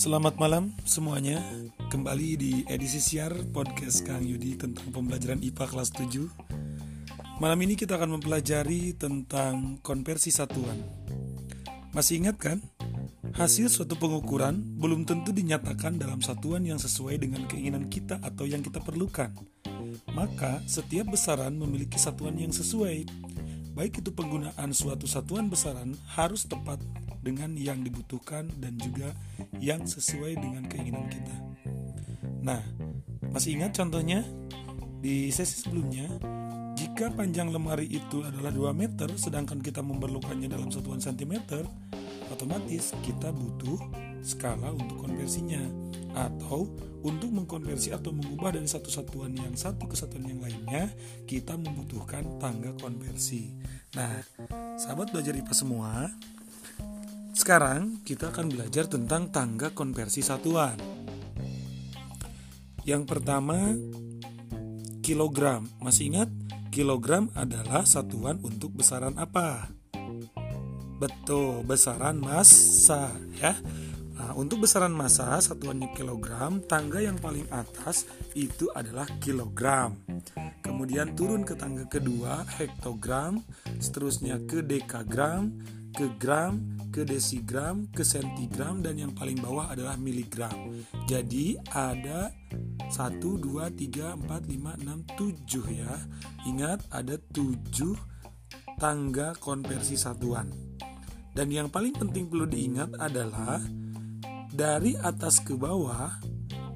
Selamat malam semuanya. Kembali di edisi siar podcast Kang Yudi tentang pembelajaran IPA kelas 7 Malam ini kita akan mempelajari tentang konversi satuan. Masih ingat kan? Hasil suatu pengukuran belum tentu dinyatakan dalam satuan yang sesuai dengan keinginan kita atau yang kita perlukan. Maka setiap besaran memiliki satuan yang sesuai. Baik itu penggunaan suatu satuan besaran harus tepat dengan yang dibutuhkan dan juga yang sesuai dengan keinginan kita. Nah, masih ingat contohnya di sesi sebelumnya, jika panjang lemari itu adalah 2 meter sedangkan kita memerlukannya dalam satuan sentimeter, otomatis kita butuh skala untuk konversinya atau untuk mengkonversi atau mengubah dari satu satuan yang satu ke satuan yang lainnya, kita membutuhkan tangga konversi. Nah, sahabat belajar IPA semua, sekarang kita akan belajar tentang tangga konversi satuan. Yang pertama, kilogram. Masih ingat? Kilogram adalah satuan untuk besaran apa? Betul, besaran massa ya. Nah, untuk besaran massa satuannya kilogram, tangga yang paling atas itu adalah kilogram. Kemudian turun ke tangga kedua hektogram, seterusnya ke dekagram, ke gram, ke desigram, ke sentigram dan yang paling bawah adalah miligram. Jadi ada 1 2 3 4 5 6 7 ya. Ingat ada 7 tangga konversi satuan. Dan yang paling penting perlu diingat adalah dari atas ke bawah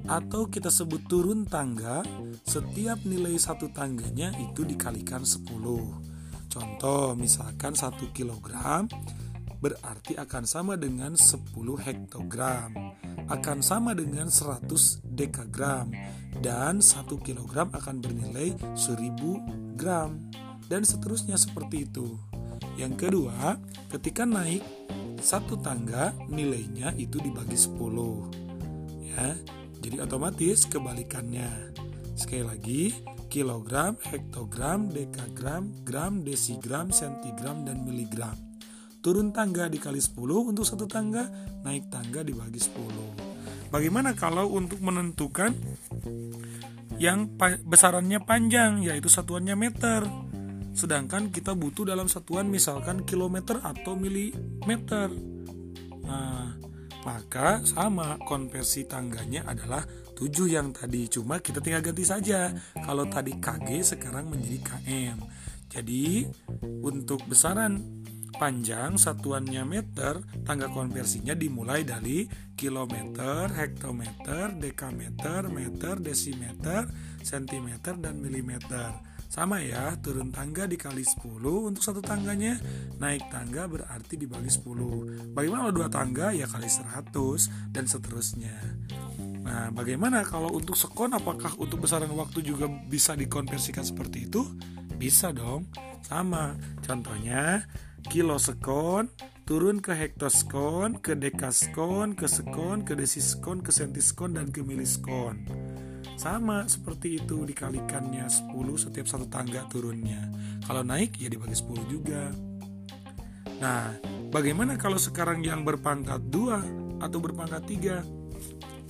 atau kita sebut turun tangga, setiap nilai satu tangganya itu dikalikan 10. Contoh misalkan 1 kilogram berarti akan sama dengan 10 hektogram akan sama dengan 100 dekagram dan 1 kilogram akan bernilai 1000 gram dan seterusnya seperti itu. Yang kedua ketika naik satu tangga nilainya itu dibagi 10 ya. Jadi otomatis kebalikannya. Sekali lagi kilogram, hektogram, dekagram, gram, desigram, sentigram, dan miligram turun tangga dikali 10 untuk satu tangga, naik tangga dibagi 10. Bagaimana kalau untuk menentukan yang besarannya panjang yaitu satuannya meter. Sedangkan kita butuh dalam satuan misalkan kilometer atau milimeter. Nah, maka sama konversi tangganya adalah 7 yang tadi cuma kita tinggal ganti saja kalau tadi kg sekarang menjadi km jadi untuk besaran panjang satuannya meter, tangga konversinya dimulai dari kilometer, hektometer, dekameter, meter, desimeter, sentimeter, dan milimeter. Sama ya, turun tangga dikali 10 untuk satu tangganya, naik tangga berarti dibagi 10. Bagaimana kalau dua tangga? Ya kali 100 dan seterusnya. Nah, bagaimana kalau untuk sekon apakah untuk besaran waktu juga bisa dikonversikan seperti itu? Bisa dong. Sama. Contohnya, kilo sekon turun ke hektoskon, ke dekaskon, ke sekon, ke desiskon, ke sentiskon dan ke miliskon. Sama seperti itu dikalikannya 10 setiap satu tangga turunnya. Kalau naik ya dibagi 10 juga. Nah, bagaimana kalau sekarang yang berpangkat 2 atau berpangkat 3?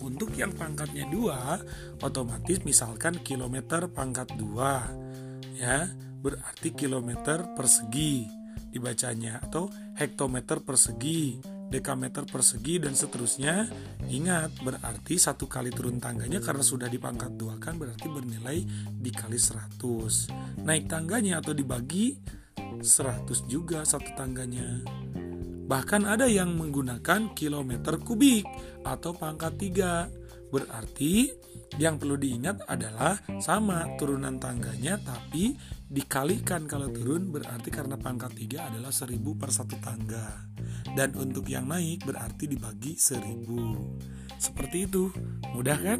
Untuk yang pangkatnya 2, otomatis misalkan kilometer pangkat 2 ya, berarti kilometer persegi dibacanya atau hektometer persegi, dekameter persegi dan seterusnya. Ingat, berarti satu kali turun tangganya karena sudah dipangkat dua kan berarti bernilai dikali 100. Naik tangganya atau dibagi 100 juga satu tangganya. Bahkan ada yang menggunakan kilometer kubik atau pangkat 3. Berarti yang perlu diingat adalah sama turunan tangganya tapi dikalikan kalau turun berarti karena pangkat 3 adalah 1000 per satu tangga dan untuk yang naik berarti dibagi 1000 seperti itu mudah kan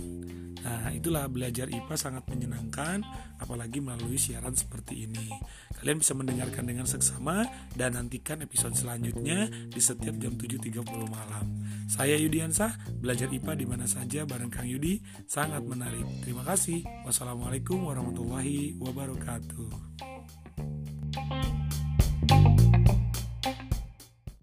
Nah, itulah belajar IPA sangat menyenangkan, apalagi melalui siaran seperti ini. Kalian bisa mendengarkan dengan seksama dan nantikan episode selanjutnya di setiap jam 7.30 malam. Saya Yudiansah, belajar IPA di mana saja bareng Kang Yudi, sangat menarik. Terima kasih. Wassalamualaikum warahmatullahi wabarakatuh.